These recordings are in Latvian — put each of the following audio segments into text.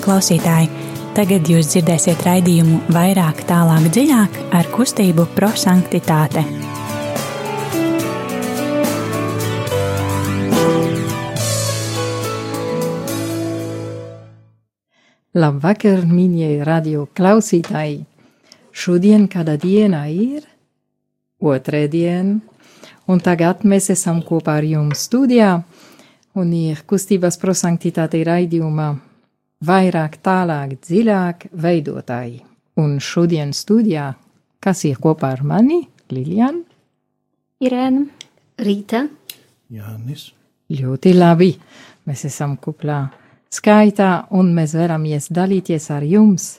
Klausītāji, tagad jūs dzirdēsiet raidījumu vairāk, tālāk, dziļāk ar kustību prosanktitāte. Labvakar, mīļie radio klausītāji! Šodien kāda diena ir otrdiena, un tagad mēs esam kopā ar jums studijā, un ir kustības prosanktitāte raidījumā vairāk, tālāk, dziļāk veidotāji. Un šodien studijā, kas ir kopā ar mani, Lilian, Irēna, Rīta, Jānis. Ļoti labi, mēs esam kuplā skaitā, un mēs vēlamies dalīties ar jums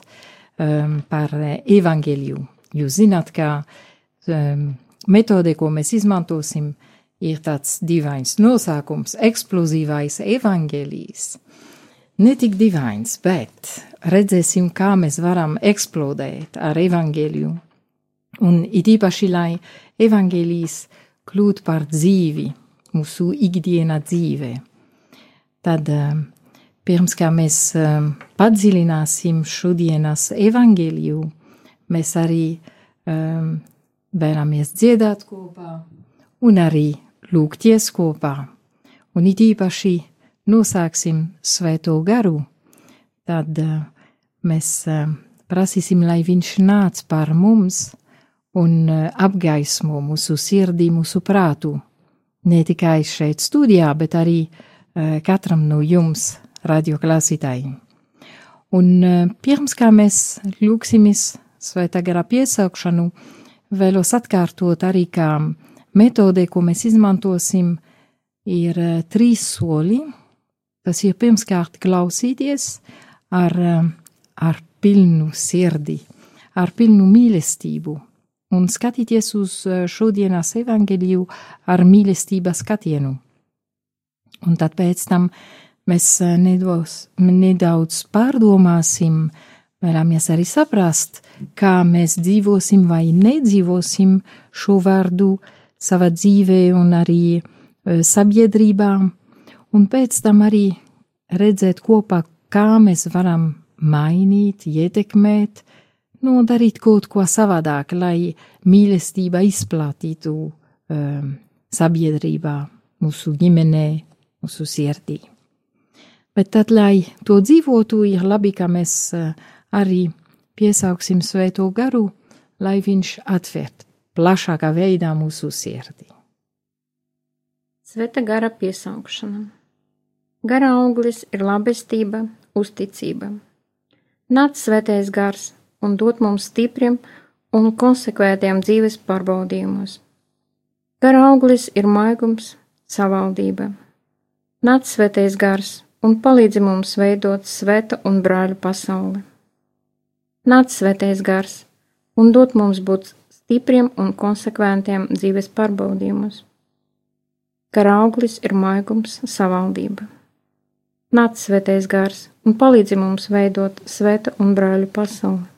um, par evaņģēliju. Jūs zināt, ka um, metode, ko mēs izmantosim, ir tāds dīvains nosākums - eksplozīvais evaņģēlijs. Ne tik dīvains, bet redzēsim, kā mēs varam eksplodēt ar evaņģēliju. Un it īpaši, lai evaņģēlijs kļūtu par dzīvi, mūsu ikdiena dzīve. Tad um, Pirms kā mēs um, padziļināsim šodienas evaņģēliju, mēs arī um, vēlamies dziedāt kopā un arī lūgties kopā. Un it īpaši nosāksim svēto garu, tad uh, mēs uh, prasīsim, lai viņš nāc par mums un uh, apgaismo mūsu sirdī, mūsu prātu. Ne tikai šeit studijā, bet arī katram no jums radio klausītājiem. Un eh, pirms kā mēs lūksimies svētā garā piesaukšanu, vēlos atkārtot arī, kā metode, ko mēs izmantosim, ir eh, trīs soļi. Tas ir pirmkārt klausīties ar, eh, ar pilnu sirdi, ar pilnu mīlestību un skatīties uz šodienas evaņģēliju ar mīlestības skatienu. Un tad pēc tam mēs nedos, nedaudz pārdomāsim, vēlamies arī saprast, kā mēs dzīvosim vai nedzīvosim šo vārdu savā dzīvē un arī sabiedrībā, un pēc tam arī redzēt kopā, kā mēs varam mainīt, ietekmēt, nu, darīt kaut ko savādāk, lai mīlestība izplatītu um, sabiedrībā, mūsu ģimenē, mūsu sirdī. Bet tad, lai to dzīvotu, ir labi, ka mēs arī piesauksim svēto garu, lai viņš atvērt plašākā veidā mūsu sirdī. Sveta gara piesaukšana. Gara auglis ir labestība, uzticība. Nāc svētais gars un dod mums stipriem un konsekvētiem dzīves pārbaudījumos. Gara auglis ir maigums, savaldība. Nāc svētais gars un palīdzi mums veidot sveta un brāļu pasauli. Nāc svētais gars un dod mums būt stipriem un konsekventiem dzīves pārbaudījumus. Kara auglis ir maigums, savaldība. Nāc svētais gars un palīdzi mums veidot sveta un brāļu pasauli.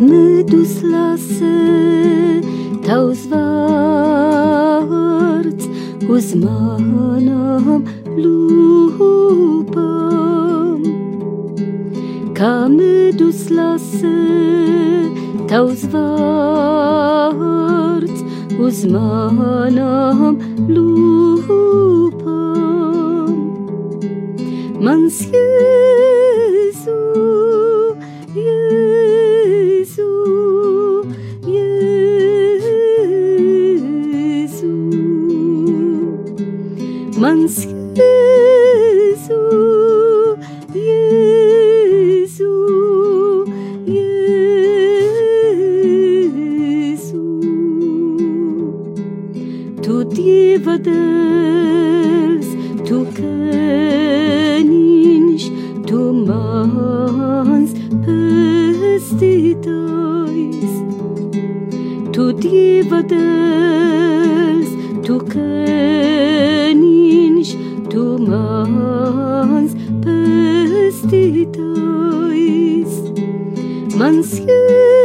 medus lasē tavs vārds uz manām lūpām. Kā medus lasē tavs vārds uz manām lūpām. Mans Jēzu, Monsieur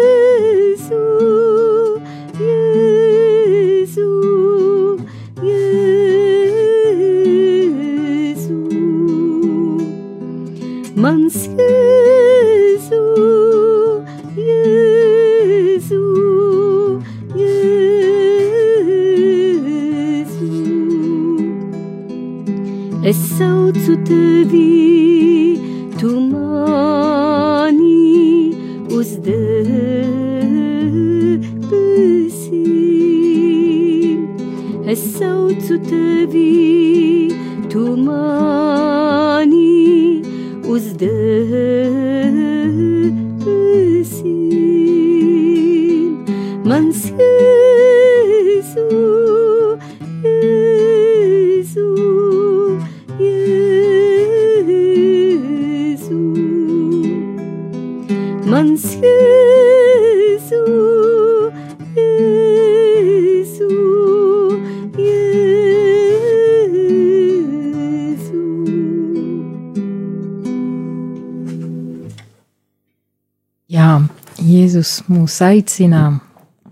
Jā, Jēzus mūs aicina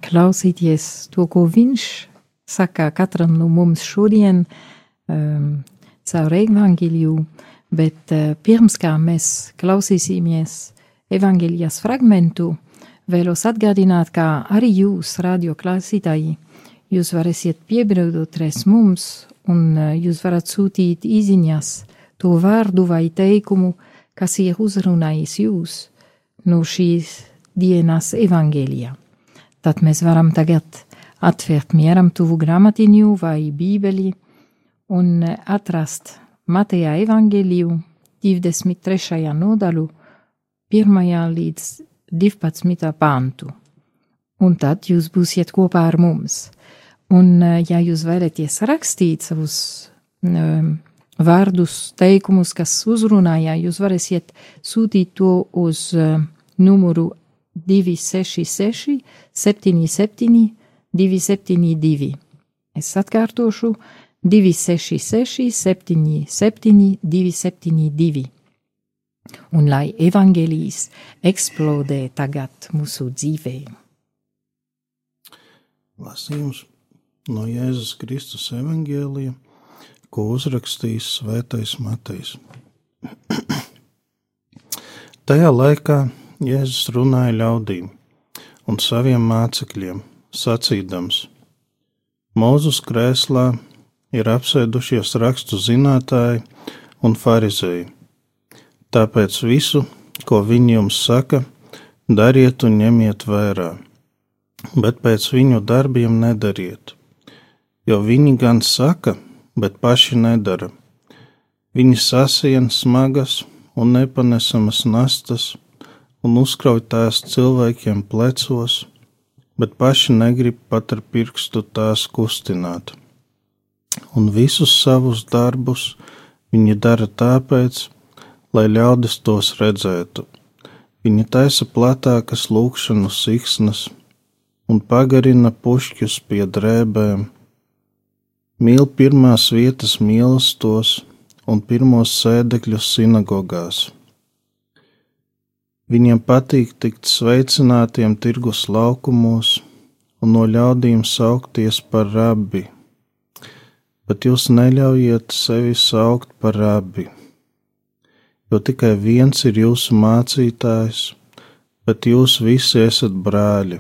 klausīties to, ko viņš saka katram no mums šodien um, caur evaņģēliju, bet uh, pirms kā mēs klausīsimies evaņģēlijas fragmentu, vēlos atgādināt, ka arī jūs, radio klausītāji, jūs varēsiet piebildoties mums un uh, jūs varat sūtīt īziņas to vārdu vai teikumu, kas ir uzrunājis jūs no šīs dienas evaņģēlijā. Tad mēs varam tagad atvērt mieram tuvu grāmatiņu vai bībeli un atrast Mateja evaņģēliju 23. nodaļu 1. līdz 12. pantu. Un tad jūs būsiet kopā ar mums. Un, ja jūs vēlaties rakstīt savus um, vārdus, teikumus, kas uzrunājā, jūs varēsiet sūtīt to uz uh, numuru 266, 77, 272. Es atkārtošu 266, 77, 272. Un lai evaņģēlijas eksplodē tagad mūsu dzīvē. Lasījums no Jēzus Kristus evaņģēlija, ko uzrakstījis Svētais Matejs. Tajā laikā Jēzus runāja ļaudīm un saviem mācekļiem, sacīdams: Mūzus krēslā ir apsēdušies rakstu zinātāji un farizēji. Tāpēc visu, ko viņi jums saka, dariet un ņemiet vērā, bet pēc viņu darbiem nedariet, jo viņi gan saka, bet paši nedara. Viņi sasien smagas un nepanesamas nastas un uzkrauj tās cilvēkiem plecos, bet paši negrib pat ar pirkstu tās kustināt. Un visus savus darbus viņi dara tāpēc, lai ļaudis tos redzētu. Viņi taisa platākas lūkšanu siksnas un pagarina pušķus pie drēbēm, mīl pirmās vietas mīlestos un pirmos sēdekļus sinagogās. Viņiem patīk tikt sveicinātiem tirgus laukumos un no ļaudīm saukties par rabi, bet jūs neļaujiet sevi saukt par rabi, jo tikai viens ir jūsu mācītājs, bet jūs visi esat brāļi,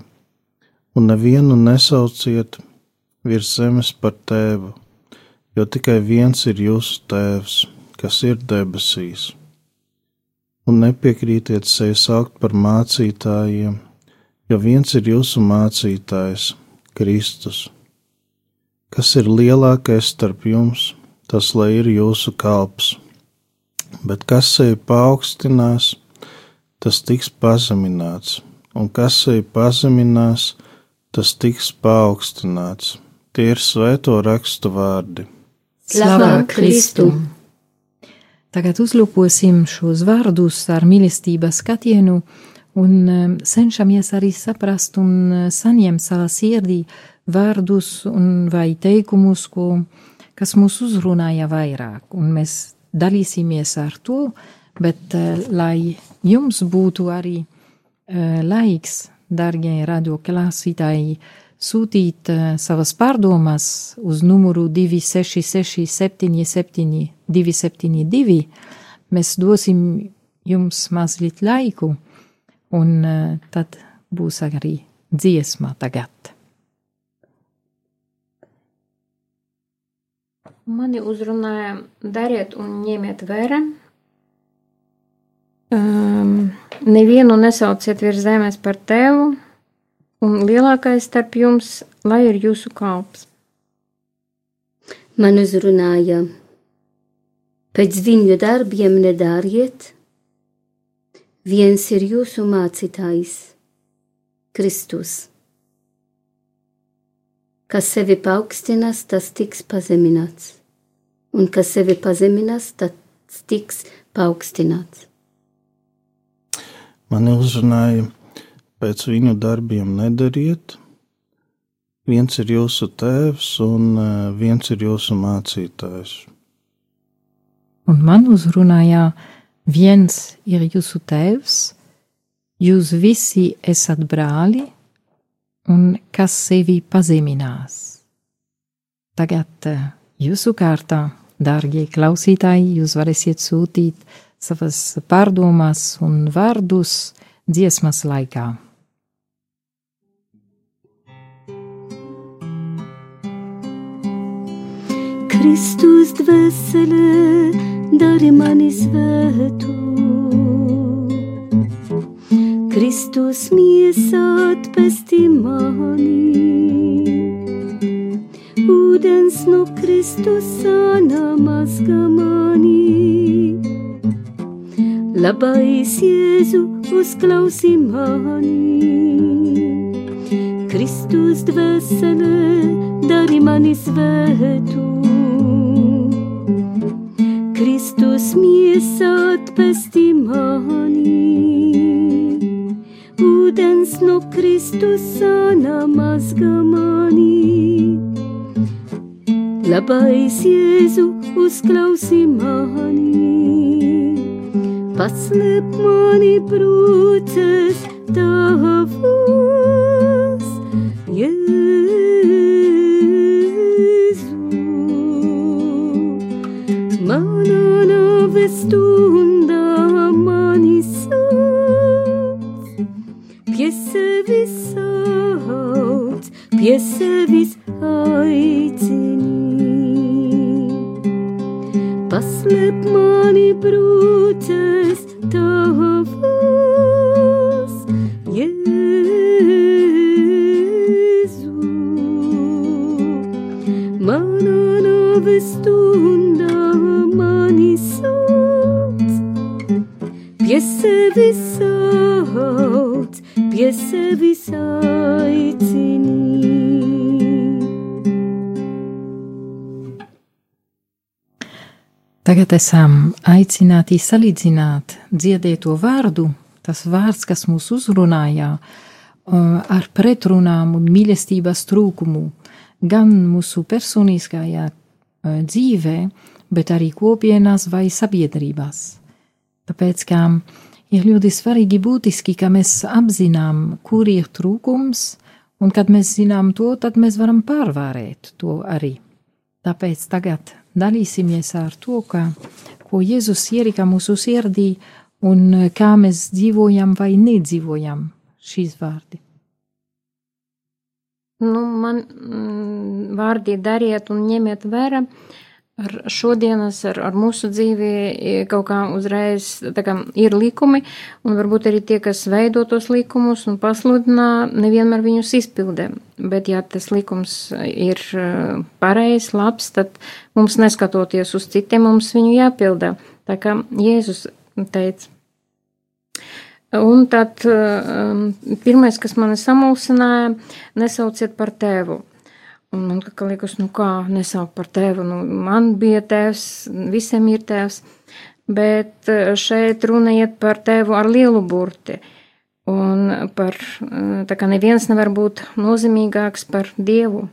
un nevienu nesauciet virs zemes par tēvu jo tikai viens ir jūsu tēvs, kas ir debesīs. Un nepiekrītiet sevi saukt par mācītājiem, jo viens ir jūsu mācītājs, Kristus. Kas ir lielākais starp jums, tas lai ir jūsu kalps, bet kas sevi paaugstinās, tas tiks pazemināts, un kas sevi pazeminās, tas tiks paaugstināts. Tie ir svēto rakstu vārdi. Slavā Kristu! Tagad uzlūkosim šos vārdus ar mīlestības skatienu un um, cenšamies arī saprast un uh, saņemt savā sirdī vārdus un vai teikumus, ko, kas mūs uzrunāja vairāk. Un mēs dalīsimies ar to, bet uh, lai jums būtu arī uh, laiks, darbie radioklausītāji, sūtīt uh, savas pārdomas uz numuru 266, 77, 272. Mēs dosim jums mazliet laiku, un uh, tad būs arī dziesma tagad. Mani uzrunāja, dariet un ņemiet vērā. Um, nevienu nesauciet virs zemes par tevu, un lielākais starp jums, lai ir jūsu kalps. Man uzrunāja, pēc viņu darbiem nedariet, viens ir jūsu mācītājs, Kristus. Kas sevi paaugstinās, tas tiks pazemināts, un kas sevi pazeminās, tas tiks paaugstināts. Mani uzrunāja, pēc viņu darbiem nedariet. Viens ir jūsu tēvs, un eh, viens ir jūsu mācītājs. Un man uzrunāja, viens ir jūsu tēvs, jūs visi esat brāli, un kas sevi pazeminās. Tagad eh, jūsu kārtā, dārgie klausītāji, jūs varēsiet sūtīt savas pārdomas un vārdus dziesmas laikā. Kristus dvēsele dari mani svētu. Kristus miesā atpesti mani. Ūdens no Kristus sāna mazga mani. Labais Jēzu uzklausi mani. Kristus dvēsele dari mani svētu. Kristus miesā atpesti mani ūdens no Kristus sāna mazga mani. Labais Jēzu uzklausi mani, paslēp mani brūces tavos, Jēzu. Mana nave stunda mani sauc, pie sevis sauc, pie sevis aicini. Paslēp mani brūces tavos, sevis aicini. Tagad esam aicināti salīdzināt dziedēto vārdu, tas vārds, kas mūs uzrunājā, uh, ar pretrunām un mīlestības trūkumu, gan mūsu personiskajā uh, dzīvē, bet arī kopienās vai sabiedrībās. Tāpēc, kā ir ļoti svarīgi būtiski, ka mēs apzinām, kur ir trūkums, un kad mēs zinām to, tad mēs varam pārvarēt to arī. Tāpēc tagad dalīsimies ar to, ka, ko Jēzus ierika mūsu sirdī un kā mēs dzīvojam vai nedzīvojam šīs vārdi. Nu, man mm, vārdi dariet un ņemiet vērā. Ar šodienas, ar, ar mūsu dzīvi e, kaut kā uzreiz kā ir likumi, un varbūt arī tie, kas veido tos likumus un pasludina, nevienmēr viņus izpildē. Bet, ja tas likums ir e, pareizs, labs, tad mums neskatoties uz citiem, mums viņu jāpildā. Tā kā Jēzus teica. Un tad um, pirmais, kas mani samulsināja, nesauciet par tēvu. Un man liekas, nu kā nesaukt par tēvu, nu man bija tēvs, visiem ir tēvs, bet šeit runa iet par tēvu ar lielu burti. Un par, tā kā neviens nevar būt nozīmīgāks par dievu.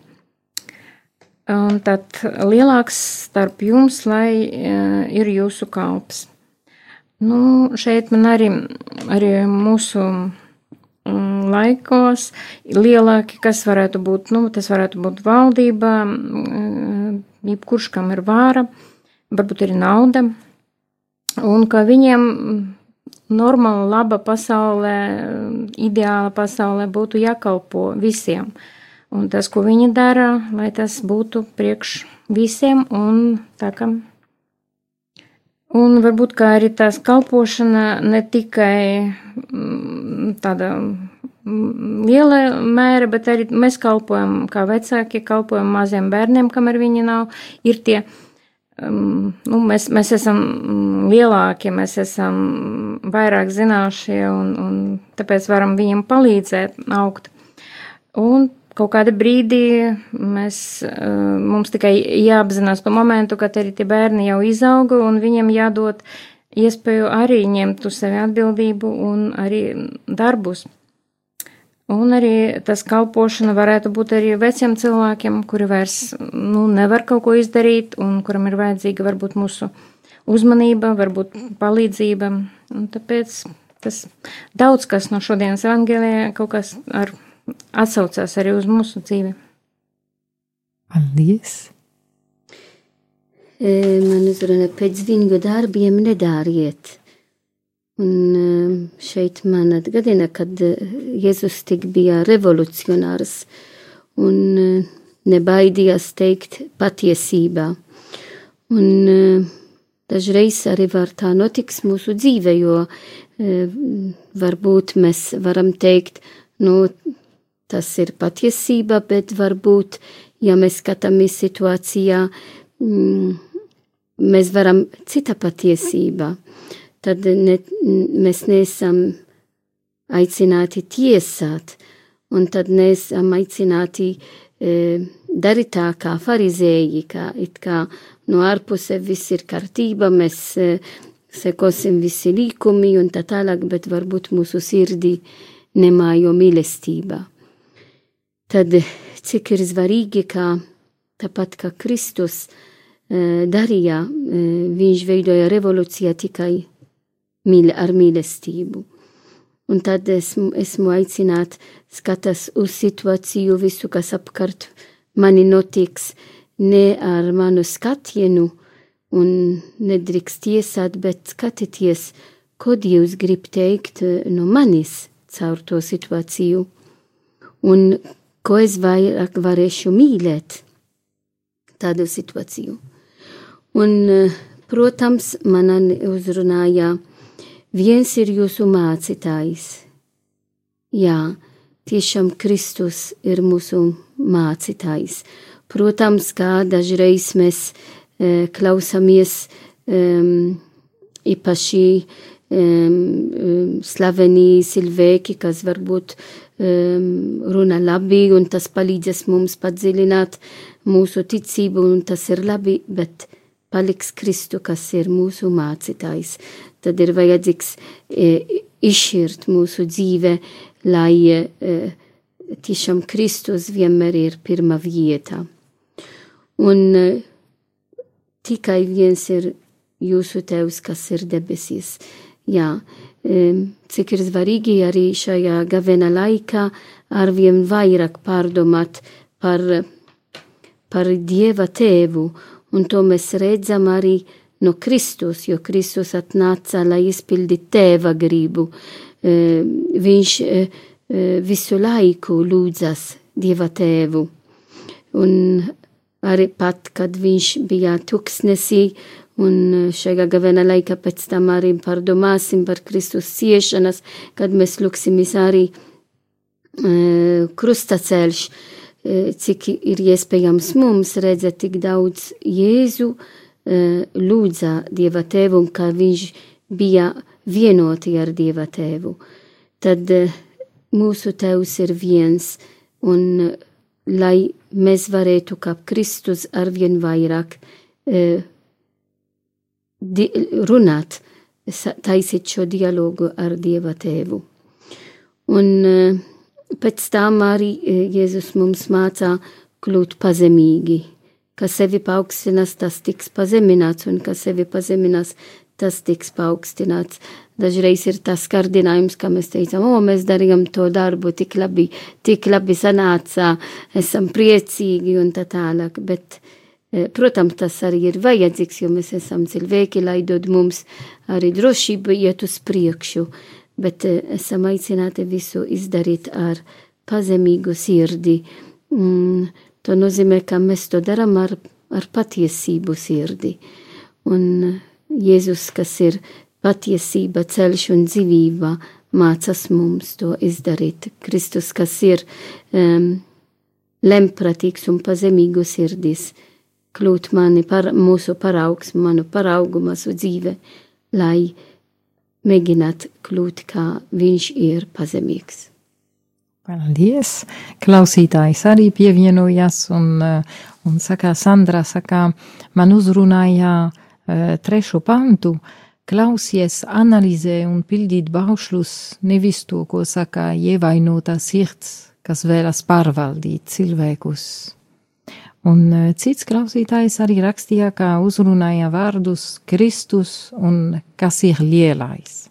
Un tad lielāks starp jums, lai ir jūsu kalps. Nu, šeit man arī, arī mūsu laikos lielāki, kas varētu būt, nu, tas varētu būt valdība, mm, jebkurš, kam ir vāra, varbūt arī nauda, un ka viņiem normāla, laba pasaulē, ideāla pasaulē būtu jākalpo visiem. un tas, ko viņi dara, lai tas būtu priekš visiem un tā kā. Un varbūt arī tās kalpošana ne tikai mm, tāda mm, liela mēra, bet arī mēs kalpojam kā vecāki, kalpojam maziem bērniem, kamēr viņi nav, ir tie, um, nu, mēs, mēs esam lielāki, mēs esam vairāk zināšie un, un tāpēc varam viņiem palīdzēt augt. Un kaut kādā brīdī mēs, eh, mums tikai jāapzinās to momentu, kad arī tie bērni jau izauga un viņiem jādod iespēju arī ņemt uz sevi atbildību un arī darbus. Un arī tas kalpošana varētu būt arī veciem cilvēkiem, kuri vairs nu, nevar kaut ko izdarīt un kuram ir vajadzīga varbūt mūsu uzmanība, varbūt palīdzība. Un tāpēc tas daudz kas no šodienas evangēlijā kaut kas ar atsaucās arī uz mūsu dzīvi. Paldies! E, man uzrunā pēc viņu darbiem nedāriet. Un e, šeit man atgādina, kad e, Jēzus tik bija revolucionārs un nebaidījās teikt patiesībā. Un dažreiz arī var tā notiks mūsu dzīve, jo varbūt mēs varam teikt, nu, tas ir patiesība, bet varbūt, ja mēs skatāmies situācijā, mm, mēs varam cita patiesība, tad ne, mēs neesam aicināti tiesāt, un tad neesam aicināti e, darīt tā kā farizēji, kā it kā no ārpuse viss ir kārtība, mēs e, sekosim visi līkumi un tā tālāk, bet varbūt mūsu sirdī nemājo mīlestība tad cik ir svarīgi, kā tāpat kā Kristus e, darīja, e, viņš veidoja revolūciju tikai mīl, ar mīlestību. Un tad esmu, esmu aicināt skatās uz situāciju, visu, kas apkārt mani notiks, ne ar manu skatienu un nedrīkst tiesāt, bet skatieties, ko Dievs grib teikt no manis caur to situāciju. Un ko es vairāk varēšu mīlēt tādu situāciju. Un, eh, protams, man uzrunāja, viens ir jūsu mācītājs. Jā, tiešām Kristus ir mūsu mācītājs. Protams, kā dažreiz mēs e, klausāmies e, īpaši e, slaveni cilvēki, kas varbūt um, runa labi, un tas palīdzēs mums padziļināt mūsu ticību, un tas ir labi, bet paliks Kristu, kas ir mūsu mācītājs. Tad ir vajadzīgs e, izšķirt mūsu dzīve, lai e, tiešām Kristus vienmēr ir pirmā vieta. Un e, tikai viens ir jūsu tevs, kas ir debesīs. Jā, cik ir svarīgi arī šajā gavena laikā arvien vairāk pārdomāt par, par Dieva tēvu, un to mēs redzam arī no Kristus, jo Kristus atnāca, lai izpildītu tēva gribu. Viņš visu laiku lūdzas Dieva tēvu. Un arī pat, kad viņš bija tuksnesī Un eh, šajā gavena laikā pēc tam arī pārdomāsim par Kristus ciešanas, kad mēs lūksimies arī e, krustaceļš, e, cik ir iespējams mums redzēt tik daudz Jēzu e, lūdza Dieva tēvu un kā viņš bija vienoti ar Dieva tēvu. Tad e, mūsu tēvs ir viens un lai mēs varētu kā Kristus arvien vairāk e, runāt, taisīt šo dialogu ar Dieva tēvu. Un eh, pēc tam arī eh, Jēzus mums mācā kļūt pazemīgi, ka sevi paaugstinās, tas tiks pazemināts, un ka sevi pazeminās, tas tiks paaugstināts. Dažreiz ir tas kārdinājums, ka mēs teicam, o, mēs darījām to darbu, tik labi, tik labi sanāca, esam priecīgi un tā tālāk, bet E, protams, tas arī ir vajadzīgs, jo mēs esam cilvēki, lai dod mums arī drošību iet uz priekšu, bet e, esam aicināti visu izdarīt ar pazemīgu sirdi mm, to nozīmē, ka mēs to darām ar, ar patiesību sirdi. Un Jēzus, kas ir patiesība, ceļš un dzīvība, mācās mums to izdarīt. Kristus, kas ir um, lempratīgs un pazemīgu sirdis, kļūt mani par mūsu paraugs, manu paraugu, mūsu dzīve, lai mēģināt kļūt kā viņš ir pazemīgs. Paldies! Klausītājs arī pievienojās un, un saka, Sandra saka, man uzrunāja uh, trešo pantu, klausies, analizē un pildīt baušļus, nevis to, ko saka ievainotā sirds, kas vēlas pārvaldīt cilvēkus. Un e, cits klausītājs arī rakstīja, ka uzrunāja vārdus Kristus un kas ir lielais.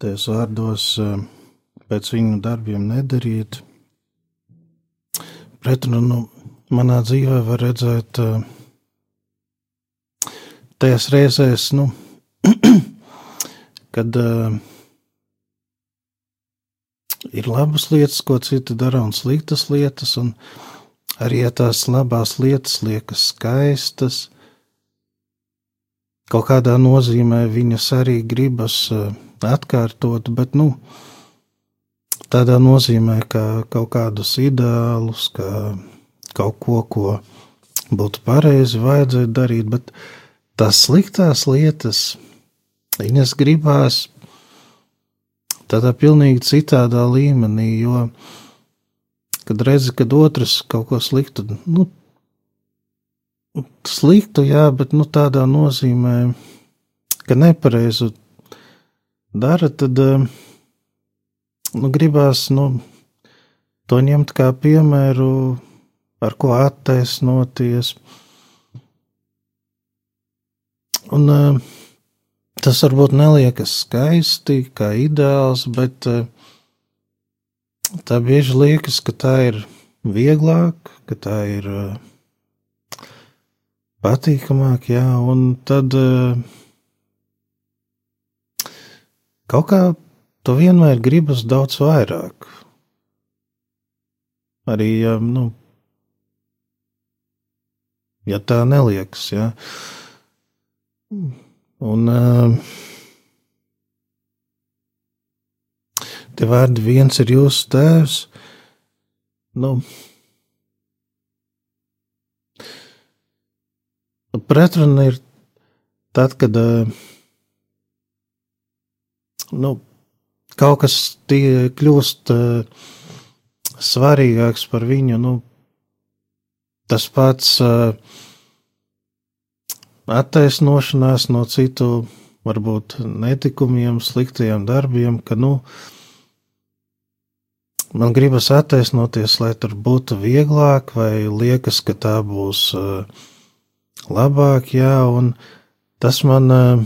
Ties vārdos e, pēc viņu darbiem nedariet. Pretrunu manā dzīvē var redzēt e, tajās reizēs, nu, kad uh, ir labas lietas, ko citi dara, un sliktas lietas, un arī ja tās labās lietas liekas skaistas, kaut kādā nozīmē viņas arī gribas uh, atkārtot, bet, nu, tādā nozīmē, ka kaut kādus ideālus, ka kaut ko, ko būtu pareizi vajadzētu darīt, bet tās sliktās lietas, Viņas gribās tādā pilnīgi citādā līmenī, jo, kad redzi, kad otrs kaut ko sliktu, nu, sliktu, jā, bet nu, tādā nozīmē, ka nepareizu dara, tad nu, gribās nu, to ņemt kā piemēru, ar ko attaisnoties. Un uh, Tas varbūt neliekas skaisti, kā ideāls, bet eh, tā bieži liekas, ka tā ir vieglāk, ka tā ir eh, patīkamāk, jā, un tad eh, kaut kā to vienmēr gribas daudz vairāk. Arī, nu, ja tā neliekas, jā. Un uh, tie vārdi viens ir jūsu tēvs. Nu, pretruna ir tad, kad uh, nu, kaut kas tie kļūst uh, svarīgāks par viņu. Nu, tas pats uh, attaisnošanās no citu, varbūt netikumiem, sliktiem darbiem, ka, nu, man gribas attaisnoties, lai tur būtu vieglāk, vai liekas, ka tā būs uh, labāk, jā, un tas man uh,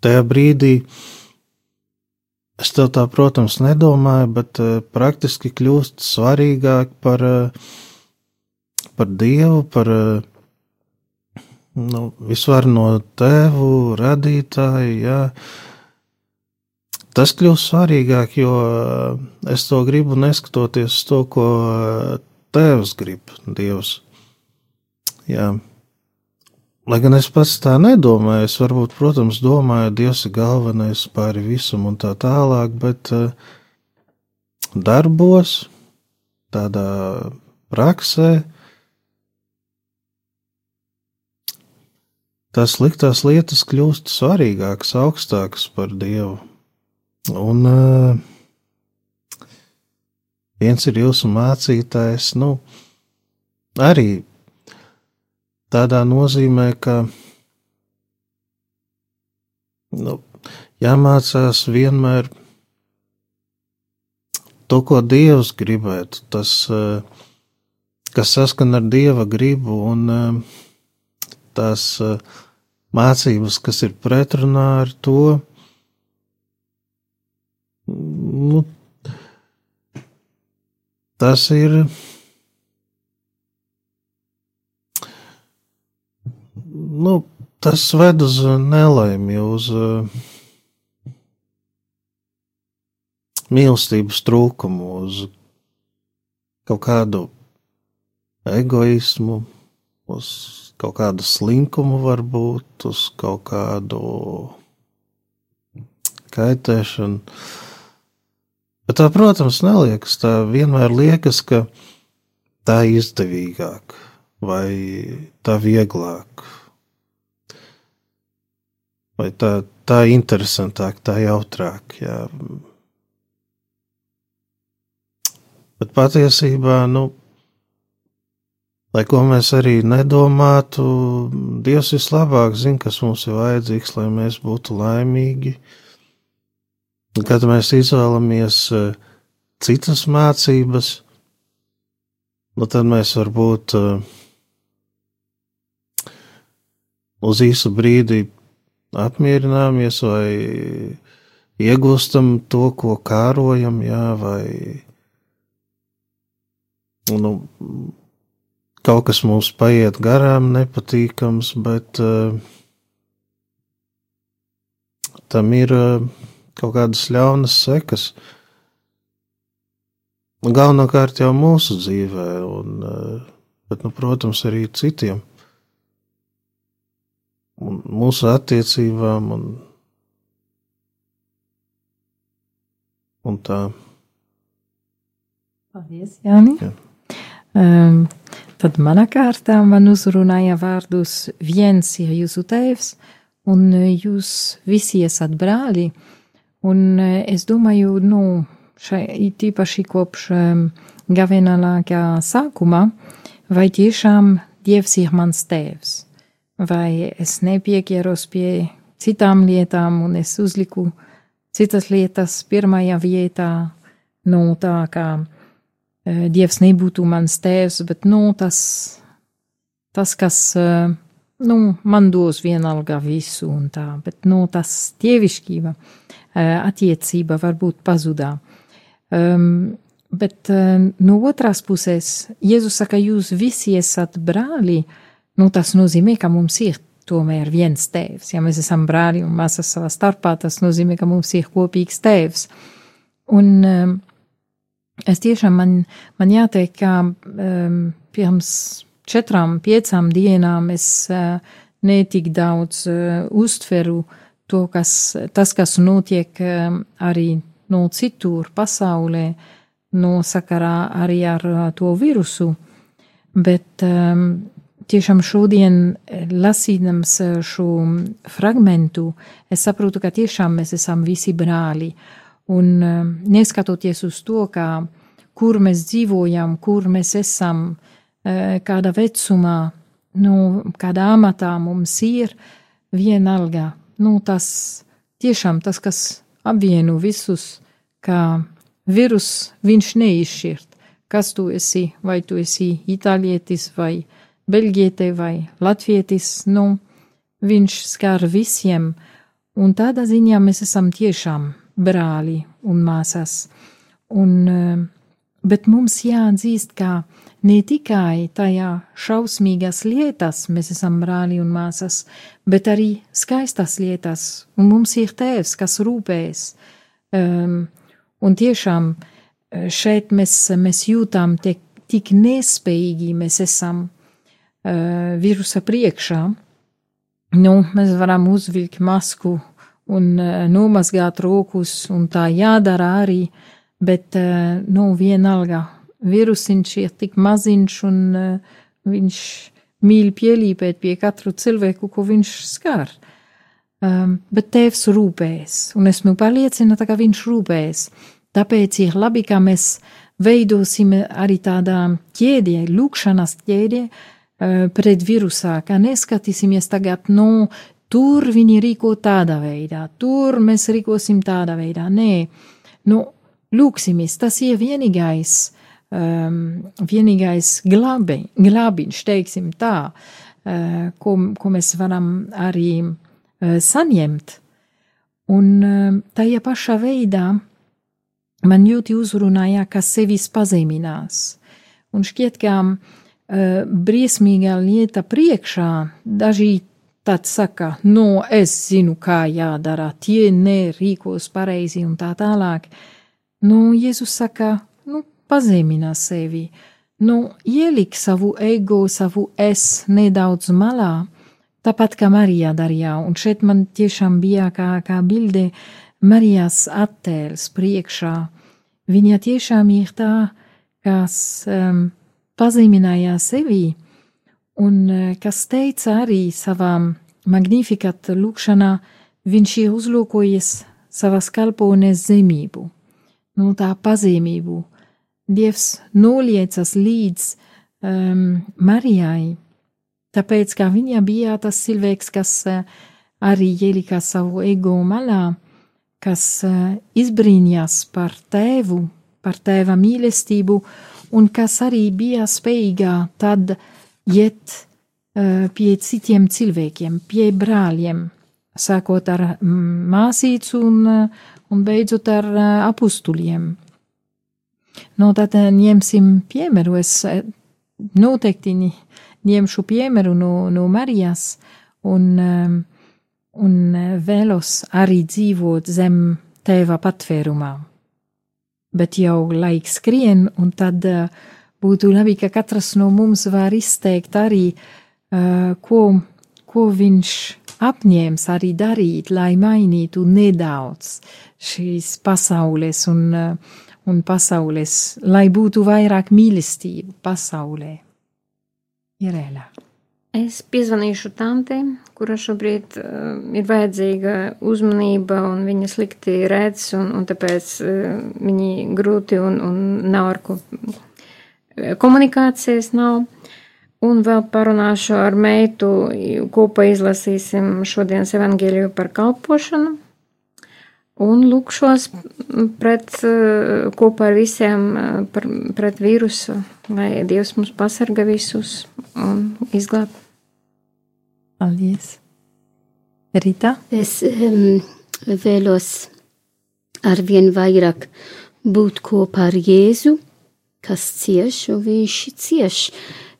tajā brīdī. Es tev tā, protams, nedomāju, bet uh, praktiski kļūst svarīgāk par, par Dievu, par nu, visvar no tēvu, radītāju, jā. Tas kļūst svarīgāk, jo eh, es to gribu neskatoties to, ko eh, tēvs grib, Dievs. Jā. Lai gan es pats tā nedomāju, es varbūt, protams, domāju, Dievs ir galvenais pāri visam un tā tālāk, bet uh, darbos, tādā praksē, uh, tās sliktās lietas kļūst svarīgākas, augstākas par Dievu. Un uh, viens ir jūsu mācītājs, nu, arī tādā nozīmē, ka nu, jāmācās vienmēr to, ko Dievs gribētu, tas, uh, kas saskan ar Dieva gribu, un uh, tās uh, mācības, kas ir pretrunā ar to, nu, tas ir. Nu, tas ved uz nelaimi, uz, mīlestības trūkumu, uz kaut kādu egoismu, uz kaut kādu slinkumu, varbūt uz kaut kādu kaitēšanu. Bet tā, protams, neliekas. Tā vienmēr liekas, ka tā ir izdevīgāk vai tā vieglāk. Vai tā, tā interesantāk, tā jautrāk. Jā. Bet patiesībā, nu, lai ko mēs arī nedomātu, Dievs vislabāk zina, kas mums ir vajadzīgs, lai mēs būtu laimīgi. Kad mēs izvēlamies eh, citas mācības, nu tad mēs varbūt uh, uz īsu brīdi apmierināmies vai iegūstam to, ko kārojam, jā, vai nu, kaut kas mums paiet garām, nepatīkams, bet uh, tam ir uh, kaut kādas ļaunas sekas. Galvenokārt jau mūsu dzīvē, un, uh, bet, nu, protams, arī citiem un mūsu attiecībām un, un tā. Paldies, Jāni. Jā. Um, tad manā kārtā man uzrunāja vārdus viens ir jūsu tēvs, un jūs visi esat brāļi. Un es domāju, nu, šai, tīpaši kopš gavenālākā sākuma, vai tiešām Dievs ir mans tēvs vai es nepieķeros pie citām lietām, un es uzliku citas lietas pirmajā vietā, nu, tā kā Dievs nebūtu mans tēvs, bet, nu, tas, tas kas, e, nu, man dos vienalga visu un tā, bet, nu, tas dievišķība, e, attiecība varbūt pazudā. Um, bet no otras puses, Jēzus saka, jūs visi esat brāli, nu, tas nozīmē, ka mums ir tomēr viens tēvs. Ja mēs esam brāļi un māsas savā starpā, tas nozīmē, ka mums ir kopīgs tēvs. Un um, es tiešām man, man jāteikt, ka um, pirms četrām, piecām dienām es uh, netik daudz uh, uztveru to, kas, tas, kas notiek um, arī no citur pasaulē, no sakarā arī ar uh, to virusu, bet um, tiešām šodien, lasīdams šo fragmentu, es saprotu, ka tiešām mēs esam visi brāļi. Un neskatoties uz to, kā, kur mēs dzīvojam, kur mēs esam, kādā vecumā, nu, kādā amatā mums ir, vienalga, nu, tas tiešām tas, kas apvieno visus, kā virus, viņš neizšķirt, kas tu esi, vai tu esi itālietis vai beļģietē vai latvietis, nu, viņš skar visiem, un tādā ziņā mēs esam tiešām brāļi un māsas. Un, eh, bet mums jāatzīst, ka ne tikai tajā šausmīgās lietās mēs esam brāļi un māsas, bet arī skaistas lietas, un mums ir tēvs, kas rūpēs. Um, un tiešām eh, šeit mēs, mēs jūtam, te, tik nespējīgi mēs esam uh, virusa priekšā, nu, mēs varam uzvilkt masku un uh, nomazgāt rokas, un tā jādara arī, bet, uh, nu, vienalga, virusiņš ir tik maziņš, un uh, viņš mīl pielīpēt pie katru cilvēku, ko viņš skar. Um, bet tēvs rūpēs, un esmu pārliecināta, ka viņš rūpēs. Tāpēc ir labi, ka mēs veidosim arī tādā ķēdē, lūkšanas ķēdē, uh, Eh, pret virusā, ka neskatīsimies tagad, nu, tur viņi rīko tādā veidā, tur mēs rīkosim tādā veidā. Nē, nu, lūksimies, tas ir vienīgais, um, vienīgais glābi, glābiņš, teiksim tā, uh, ko, ko mēs varam arī uh, saņemt. Un uh, tajā pašā veidā man ļoti uzrunāja, ka sevis pazeminās. Un šķiet, ka uh, briesmīgā lieta priekšā, daži tad saka, no nu, es zinu, kā jādara, tie nerīkos pareizi un tā tālāk. Nu, Jēzus saka, nu, pazemina sevi, nu, ielik savu ego, savu es nedaudz malā, tāpat kā Marija darīja, un šeit man tiešām bija kā, kā bilde Marijas attēls priekšā. Viņa tiešām ir tā, kas um, pazemināja sevi, un uh, kas teica arī savām magnifikat lūkšanā, viņš ir uzlūkojis savas kalpones zemību, nu tā pazemību. Dievs noliecas līdz um, Marijai, tāpēc, ka viņa bija tas cilvēks, kas uh, arī ielika savu ego malā, kas uh, izbrīnījās par tēvu, par tēva mīlestību, un kas arī bija spējīga tad iet uh, pie citiem cilvēkiem, pie brāļiem, sākot ar māsīcu un, un beidzot ar apustuliem. Nu, tad ņemsim piemēru, es noteikti ņemšu piemēru no, no Marijas un, un vēlos arī dzīvot zem tēva patvērumā. Bet jau laiks skrien, un tad būtu labi, ka katrs no mums var izteikt arī, ko, ko viņš apņēmis arī darīt, lai mainītu nedaudz šīs pasaules un, un pasaules, lai būtu vairāk mīlestību pasaulē. Irēlā. Es piezvanīšu tantei, kura šobrīd uh, ir vajadzīga uzmanība, un viņa slikti redz, un, un tāpēc uh, viņi grūti un, un nav ar ko komunikācijas nav. Un vēl parunāšu ar meitu, kopā izlasīsim šodienas evaņģēliju par kalpošanu. Un lūkšos pret, kopā ar visiem par, pret vīrusu, lai Dievs mums pasarga visus un izglāb. Paldies! Rita? Es um, vēlos arvien vairāk būt kopā ar Jēzu, kas cieš, un viņš cieš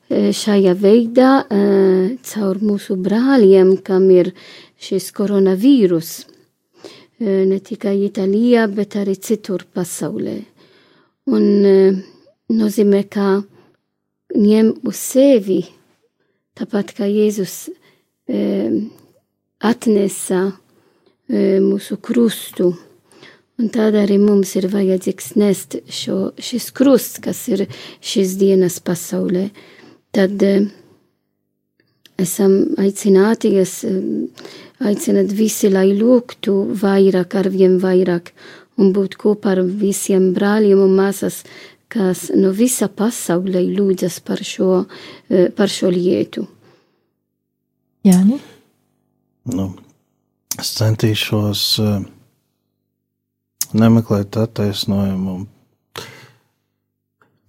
šajā veidā caur mūsu brāļiem, kam ir šis koronavīrus, ne tikai Itālijā, bet arī citur pasaulē. Un nozīmē, ka ņem uz sevi, tāpat kā Jēzus atnesa mūsu krustu. Un tādā arī mums ir vajadzīgs nest šo, šis krusts, kas ir šīs dienas pasaulē tad eh, esam aicināti, es eh, aicinat visi, lai lūgtu vairāk, ar vien vairāk, un būt kopā ar visiem brāļiem un māsas, kas no visa pasaulē lūdzas par šo, eh, par šo lietu. Jāni? Nu, es centīšos nemeklēt attaisnojumu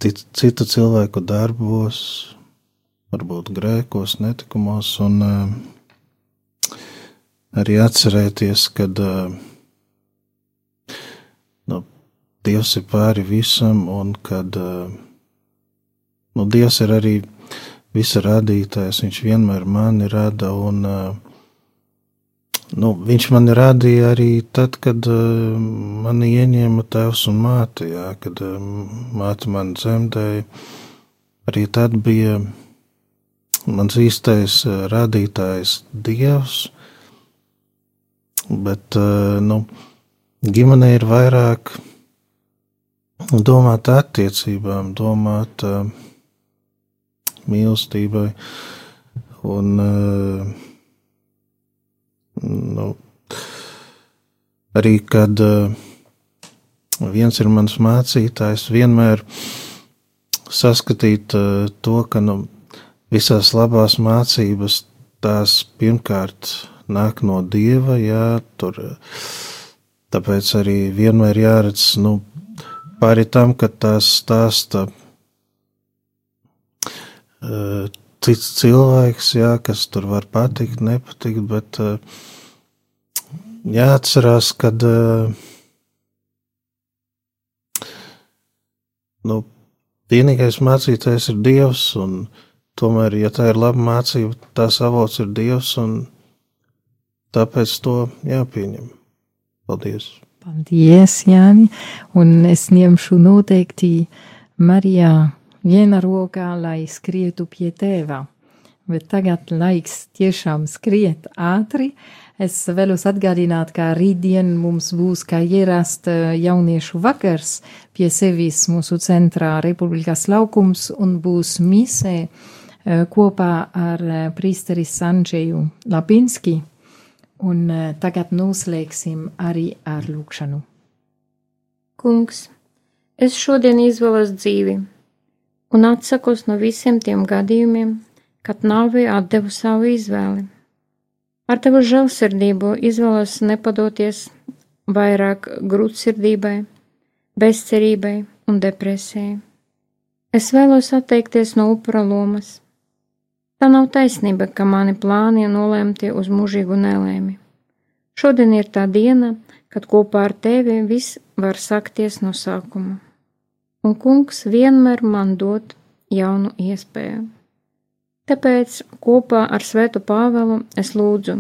citu cilvēku darbos, varbūt grēkos, netikumos, un uh, arī atcerēties, ka uh, nu, Dievs ir pāri visam, un kad uh, nu, Dievs ir arī visa radītājs, Viņš vienmēr mani rada, un nu, Viņš mani radīja arī tad, kad mani ieņēma tēvs un māte, jā, kad māte mani dzemdēja. Arī tad bija mans īstais eh, rādītājs Dievs, bet, eh, nu, ģimenē ir vairāk domāt attiecībām, domāt uh, mīlestībai un, nu, arī, kad viens ir mans mācītājs, vienmēr saskatīt to, ka, nu, visās labās mācības tās pirmkārt nāk no dieva, jā, tur. Tāpēc arī vienmēr jāredz, nu, pāri tam, ka tās stāsta uh, cits cilvēks, jā, kas tur var patikt, nepatikt, bet uh, jāatcerās, ka uh, nu, vienīgais mācītājs ir Dievs, un uh, Tomēr, ja tā ir laba mācība, tās avots ir Dievs, un tāpēc to jāpieņem. Paldies! Paldies, Jāni, un es ņemšu noteikti Marijā viena rokā, lai skrietu pie tēva. Bet tagad laiks tiešām skriet ātri. Es vēlos atgādināt, ka rītdien mums būs kā ierast jauniešu vakars pie sevis mūsu centrā Republikas laukums un būs misē kopā ar prīsteri Sanģeju Lapinski. Un tagad noslēgsim arī ar lūkšanu. Kungs, es šodien izvēlos dzīvi un atsakos no visiem tiem gadījumiem, kad nāvei atdevu savu izvēli. Ar tevu žēlsirdību izvēlos nepadoties vairāk grūtsirdībai, bezcerībai un depresijai. Es vēlos atteikties no upura lomas. Tā nav taisnība, ka mani plāni nolēmti uz mūžīgu nelēmi. Šodien ir tā diena, kad kopā ar tevi viss var sakties no sākuma un kungs vienmēr man dod jaunu iespēju. Tāpēc kopā ar Svētu Pāvelu es lūdzu,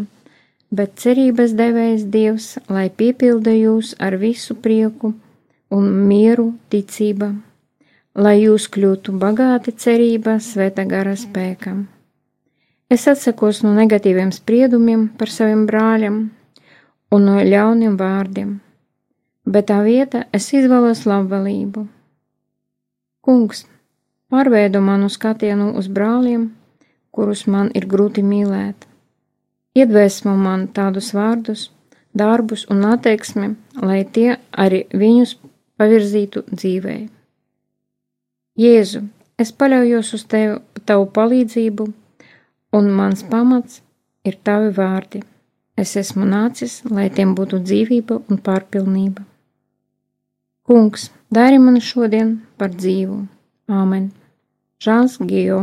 bet cerības devējs Dievs, lai piepilda jūs ar visu prieku un mieru ticība, lai jūs kļūtu bagāti cerībā Svēta gara spēkam. Es atsakos no negatīviem spriedumiem par saviem brāļiem un no ļauniem vārdiem, bet tā vieta es izvēlos labvēlību Kungs, pārveido manu skatienu uz brāliem, kurus man ir grūti mīlēt. Iedvesmo man tādus vārdus, darbus un attieksmi, lai tie arī viņus pavirzītu dzīvē. Jēzu, es paļaujos uz tevi, tavu palīdzību, un mans pamats ir tavi vārdi. Es esmu nācis, lai tiem būtu dzīvība un pārpilnība. Kungs, dari mani šodien par dzīvu. Āmen. Žāns Gijo.